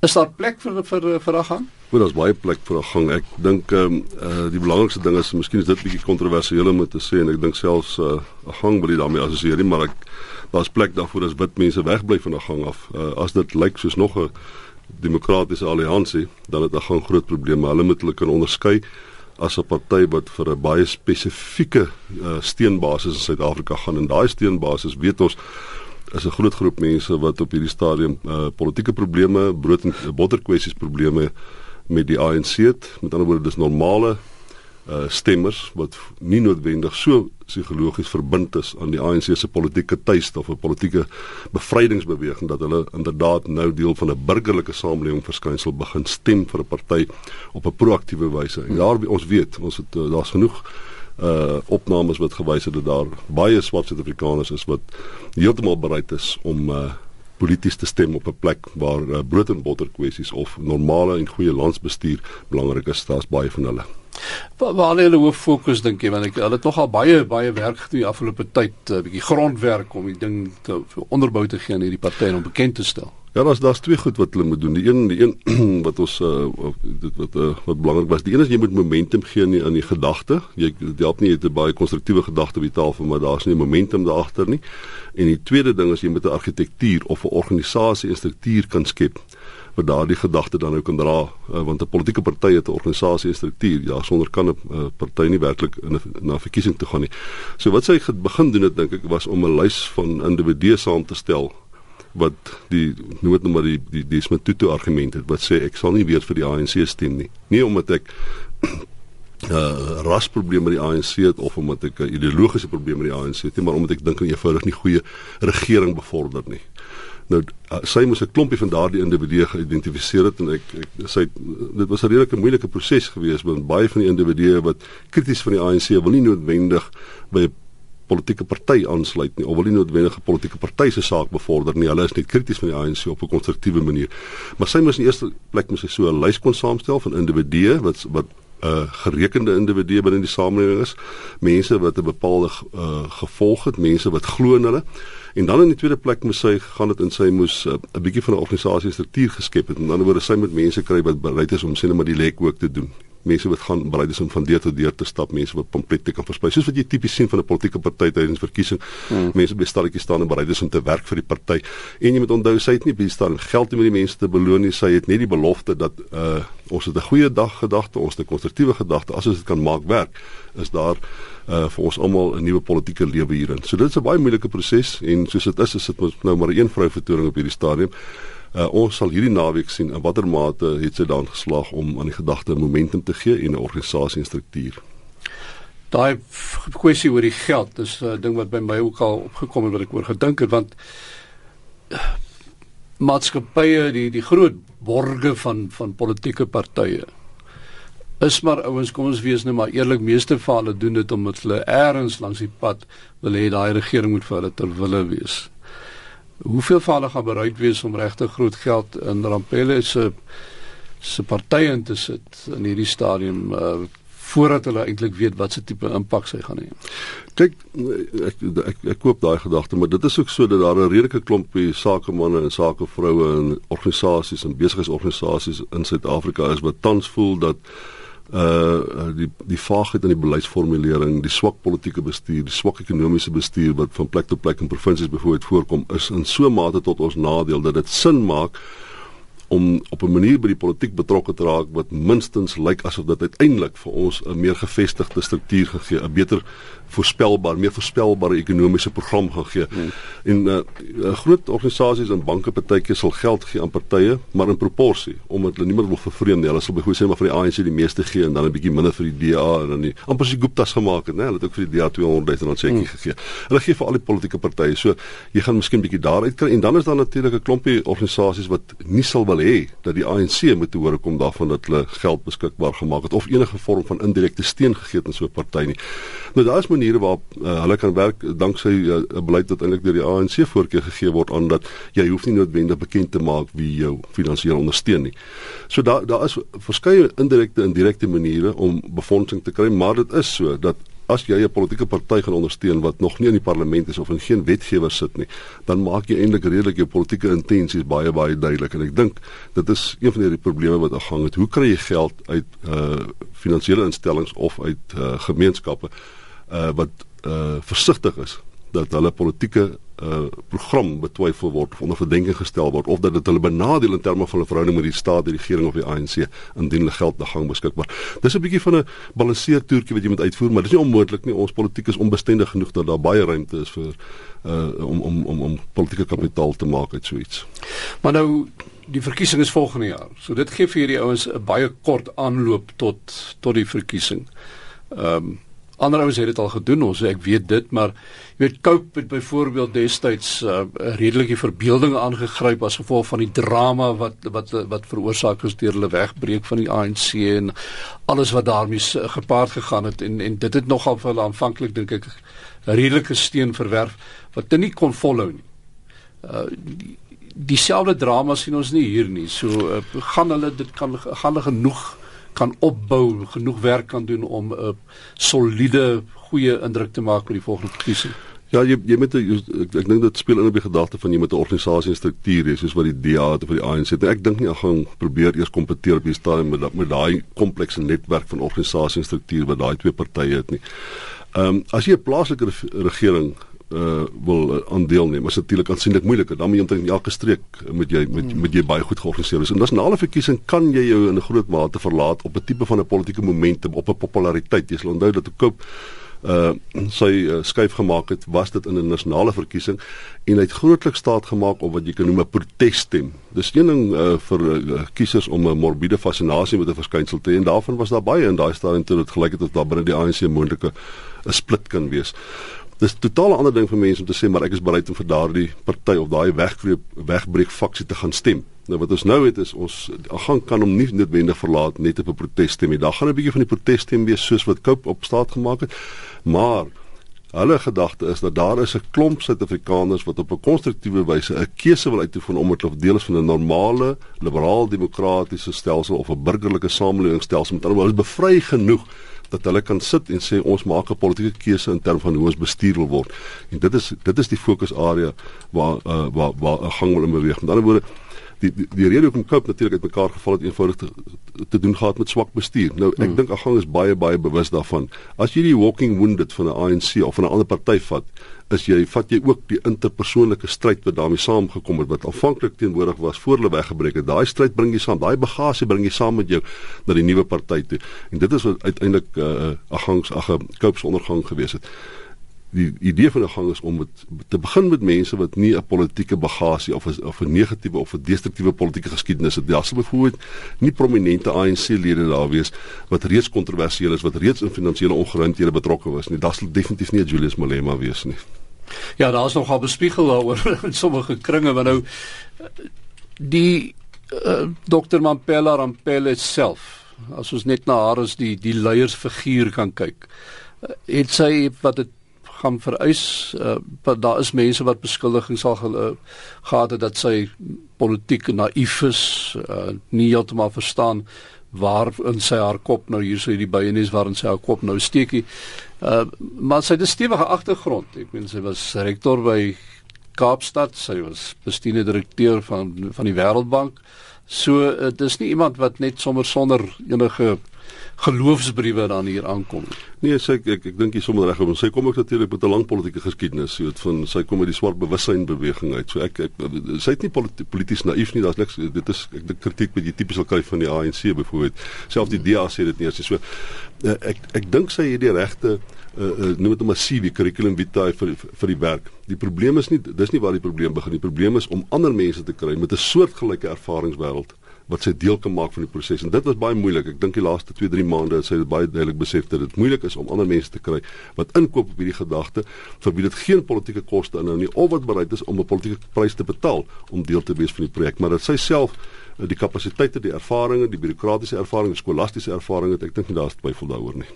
Is daar plek vir vir vir 'n gang? Wel, daar's baie plek vir 'n gang. Ek dink ehm um, uh, die belangrikste ding is miskien is dit bietjie kontroversieel om te sê en ek dink selfs eh, 'n uh, gang wil jy daarmee assosieer nie, maar ek daar's plek daarvoor as wit mense wegbly van 'n gang af. Uh, as dit lyk soos nog 'n demokratiese alliansie, dan het 'n gang groot probleme. Hulle moet hulle kan onderskei as 'n party wat vir 'n baie spesifieke uh, steunbasis in Suid-Afrika gaan en daai steunbasis weet ons is 'n groot groep mense wat op hierdie stadium uh, politieke probleme, brood en botterkwessies probleme met die ANC het. Met ander woorde dis normale uh, stemmers wat nie noodwendig so psigologies verbind is aan die ANC se politieke tuiste of 'n politieke bevrydingsbeweging dat hulle inderdaad nou deel van 'n burgerlike samelewing verskynsel begin stem vir 'n party op 'n proaktiewe wyse. En daar ons weet, ons het uh, daar's genoeg uh opnames wat gewys het dat daar baie swart Suid-Afrikaners is wat heeltemal bereid is om uh polities te stem op 'n plek waar uh, brood en botter kwessies of normale en goeie landsbestuur belangrik is. Daar's baie van hulle. Waar waar hulle hoof fokus dink jy want ek hulle het nogal baie baie werk gedoen afgelope tyd 'n uh, bietjie grondwerk om die ding te onderbou te gee aan hierdie party en om bekend te stel. Ja, daar's daar's twee goed wat hulle moet doen. Die een die een wat ons uh, dit wat uh, wat belangrik was. Die een is jy moet momentum gee aan die, aan die gedagte. Jy dit help nie jy het 'n baie konstruktiewe gedagte op die tafel, maar daar's nie momentum daar agter nie. En die tweede ding is jy moet 'n argitektuur of 'n organisasie en struktuur kan skep wat daardie gedagte dan ook kan dra uh, want 'n politieke party het 'n organisasie en struktuur ja sonder kan 'n uh, party nie werklik in 'n na verkiesing toe gaan nie. So wat sy begin doen het dink ek was om 'n lys van individue saam te stel wat die nood nou maar die die die Smith Tutu argument het wat sê ek sal nie weer vir die ANC stem nie. Nie omdat ek 'n uh, rasprobleem met die ANC het of omdat ek 'n ideologiese probleem met die ANC het, nie, maar omdat ek dink 'n eenvoudig nie goeie regering bevorder nie. Nou uh, sy moes 'n klompie van daardie individue geïdentifiseer het en ek, ek sy dit was 'n redelike moeilike proses geweest want baie van die individue wat krities van die ANC wil nie noodwendig by 'n politieke party aansluit nie of wil nie noodwendig 'n politieke party se saak bevorder nie. Hulle is net krities van die ANC op 'n konstruktiewe manier. Maar sy moes in eerste plek moes sy so 'n lys kon saamstel van individue wat wat uh gerekende individue binne die samelewing is, mense wat 'n bepaalde uh gevolg het, mense wat glo in hulle. En dan in die tweede plek moes sy gaan dit in sy moes 'n uh, bietjie van 'n organisasie struktuur geskep het. In ander woorde, sy moet mense kry wat bereid is om sien maar die lek ook te doen mense wat gaan bereid is om van deur tot deur te stap, mense wat pamflette kan versprei. Soos wat jy tipies sien van 'n politieke party tydens verkiesing. Hmm. Mense by stalletjies staan en bereid is om te werk vir die party. En jy moet onthou sy het nie by staan geld om die mense te beloon nie. Sy het net die belofte dat uh ons het 'n goeie dag gedagte, ons het 'n konstruktiewe gedagte. As ons dit kan maak werk, is daar uh vir ons almal 'n nuwe politieke lewe hierin. So dit is 'n baie moeilike proses en soos dit is, is dit nou maar een vrou vertoning op hierdie stadium. Uh, ons sal hierdie naweek sien in watter mate het sy dan geslaag om aan die gedagte momentum te gee en 'n organisasie en struktuur. Daai kwessie oor die geld is 'n uh, ding wat by my ook al opgekom het wat ek oor gedink het want uh, maatskappye die die groot borge van van politieke partye is maar ouens kom ons wees nou maar eerlik meeste van hulle doen dit omdat hulle eers langs die pad wil hê daai regering moet vir hulle ter wille wees hoeveel van hulle gaan bereid wees om regtig groot geld in Rampelle se se partye in te sit in hierdie stadium uh, voordat hulle eintlik weet wat se tipe impak sy gaan hê. Kyk ek ek ek koop daai gedagte, maar dit is ook so dat daar 'n redelike klompie sakemanne en sakevroue en organisasies en besigheidsorganisasies in Suid-Afrika is wat tans voel dat uh die die vaagheid in die beleidsformulering, die swak politieke bestuur, die swak ekonomiese bestuur wat van plek tot plek in provinsies byvoorbeeld voorkom, is in so mate tot ons nadeel dat dit sin maak om op 'n manier by die politiek betrokke te raak wat minstens lyk asof dit uiteindelik vir ons 'n meer gevestigde struktuur gegee, 'n beter voorspelbaar, meer voorspelbare ekonomiese program gaan gee. Hmm. En uh, groot organisasies en banke partytjies sal geld gee aan partye, maar in proporsie, omdat hulle niemand wil vervreem nie. Hulle sal byvoorbeeld sê maar vir die ANC die meeste gee en dan 'n bietjie minder vir die DA en dan die amper se Gupta's gemaak het, né? Hulle het ook vir die DA 200 000 rand seker hmm. gegee. Hulle gee vir al die politieke partye. So jy gaan miskien bietjie daaruit kry en dan is daar natuurlik 'n klompie organisasies wat nie sal wil hê dat die ANC moet hoor kom daarvan dat hulle geld beskikbaar gemaak het of enige vorm van indirekte steun gegee het aan so 'n party nie. Nou daar is maniere waarop uh, hulle kan werk danksy eh, 'n uh, beleid wat eintlik deur die ANC voorkeur gegee word aan dat jy hoef nie noodwendig bekend te maak wie jou finansiëel ondersteun nie. So daar daar is verskeie indirekte en direkte maniere om befondsing te kry, maar dit is so dat as jy 'n politieke party gaan ondersteun wat nog nie in die parlement is of in geen wetgewer sit nie, dan maak jy eintlik redelik jou politieke intensies baie baie duidelik en ek dink dit is een van die probleme wat aan gang het. Hoe kry jy geld uit uh finansiële instellings of uit uh gemeenskappe uh wat uh versigtig is dat hulle politieke uh program betwyfel word of onder verdenking gestel word of dat dit hulle benadeel in terme van hulle verhouding met die staat, die regering of die ANC indien hulle geld na gang beskikbaar. Dis 'n bietjie van 'n balanseer toertjie wat jy moet uitvoer, maar dis nie onmoontlik nie. Ons politiek is onbestendig genoeg dat daar baie ruimte is vir uh om om om om politieke kapitaal te maak uit so iets. Maar nou die verkiesing is volgende jaar. So dit gee vir hierdie ouens 'n baie kort aanloop tot tot die verkiesing. Ehm um, Ander ouens het dit al gedoen, ons ek weet dit, maar jy weet Cope het byvoorbeeld destyds uh, redelike verbeeldinge aangegryp as gevolg van die drama wat wat wat veroorsaak is deur hulle wegbreek van die ANC en alles wat daarmee gepaard gegaan het en en dit het nogal vir hulle aanvanklik dink ek redelike steen verwerf wat hulle nie kon volhou nie. Uh dieselfde drama sien ons nie hier nie. So uh, gaan hulle dit kan gaan hulle genoeg kan opbou, genoeg werk kan doen om 'n uh, soliede, goeie indruk te maak by die volgende verkiesing. Ja, jy jy moet ek, ek dink dit speel in op die gedagte van jy moet 'n organisasie en struktuur hê soos wat die DA het of die ANC het. Ek dink nie ek gaan probeer eers kompeteer op die stadium met met daai komplekse netwerk van organisasie en struktuur wat daai twee partye het nie. Ehm um, as jy 'n plaaslike regering uh wil uh, aandeelneem. Dit is natuurlik aansienlik moeiliker. Dan moet jy omtrent elke streek moet jy met hmm. met jy baie goed georganiseer wees. En nasionale verkiesing kan jy jou in 'n groot mate verlaat op 'n tipe van 'n politieke momentum, op 'n populariteit. Jy sal onthou dat 'n koop uh sy uh, skuif gemaak het, was dit in 'n nasionale verkiesing en hy het grootliks staat gemaak op wat jy kan noem 'n protesstem. Dis een ding uh, vir uh, kiesers om 'n morbiede fascinasie met 'n verskynsel te hê en daarvan was daar baie in daai stadium toe dit gelyk het of daar binne die ANC moontlike 'n split kan wees. Dis 'n totaal ander ding vir mense om te sê maar ek is bereid om vir daardie party of daai wegbreek wegbreek faksie te gaan stem. Nou wat ons nou het is ons gaan kan hom nie noodwendig verlaat net op 'n protesstem nie. Daar gaan 'n bietjie van die protesstem wees soos wat Cope op staat gemaak het. Maar hulle gedagte is dat daar is 'n klomp Suid-Afrikaners wat op 'n konstruktiewe wyse 'n keuse wil uitoefen om dit of deel is van 'n normale liberaal-demokratiese stelsel of 'n burgerlike samelewingsstelsel met alhoewel is bevry genoeg dat hulle kan sit en sê ons maak 'n politieke keuse in terme van hoe ons bestuur wil word. En dit is dit is die fokusarea waar uh, waar waar 'n gang wil in beweeg. Met ander woorde die die, die rede hoekom Cope natuurlik uitmekaar geval het eenvoudig te, doen gehad met swak bestuur. Nou ek hmm. dink Agang is baie baie bewus daarvan. As jy die walking wounded van 'n ANC of van 'n ander party vat, is jy vat jy ook die interpersoonlike stryd wat daarmee saamgekom het wat aanvanklik teenwoordig was voor hulle weggebreek het. Daai stryd bring jy saam, daai bagasie bring jy saam met jou na die nuwe party toe. En dit is wat uiteindelik uh, Agangs ag 'n Cope se ondergang gewees het die idee van 'n gang is om met, te begin met mense wat nie 'n politieke bagasie of 'n of 'n negatiewe of 'n destruktiewe politieke geskiedenis het. Daar sal byvoorbeeld nie prominente ANC-lede daar wees wat reeds kontroversieel is, wat reeds in finansiële ongeruimthede betrokke was nie. Daar sal definitief nie Julius Malema wees nie. Ja, daar's nogal bespiegel daaroor in sommige kringe, maar nou die uh, Dr. Mampela Rampela self, as ons net na haar as die die leiersfiguur kan kyk, uh, het sy wat dit gaan vereis uh, daar is mense wat beskuldigings sal uh, gehad het dat sy politiek naïef is uh, nie heeltemal verstaan waar in sy haar kop nou hier sou die byenies waarin sy haar kop nou steekie. Uh, maar sy het 'n stewige agtergrond. Ek meen sy was rektor by Kaapstad sy was bestuurende direkteur van van die Wêreldbank. So uh, dis nie iemand wat net sommer sonder enige geloofsbriewe dan hier aankom. Nee, sy ek ek, ek dink jy sommer reg, sy kom ook natuurlik met 'n lang politieke geskiedenis, so van sy kom uit die swart bewussyn beweging uit. So ek, ek sy het nie politi polities naïef nie, daar's niks dit is ek dink kritiek wat jy tipies sal kry van die ANC byvoorbeeld. Selfs die DA sê dit nie as jy so eh, ek ek dink sy het die regte uh, uh, noem dit 'n massiewe kurrikulum vitae vir vir die werk. Die probleem is nie dis nie waar die probleem begin. Die probleem is om ander mense te kry met 'n soortgelyke ervaringswêreld wat sy deel kan maak van die proses en dit was baie moeilik. Ek dink die laaste 2-3 maande het sy baie duidelik besef dat dit moeilik is om ander mense te kry wat inkoop op hierdie gedagte vir wie dit geen politieke koste inhou nie of wat bereid is om 'n politieke prys te betaal om deel te wees van die projek, maar dat sy self eh, die kapasiteite, die ervarings, die bureaukratiese ervarings, skolastiese ervarings het, ek dink nie daar's twyfel daaroor nie.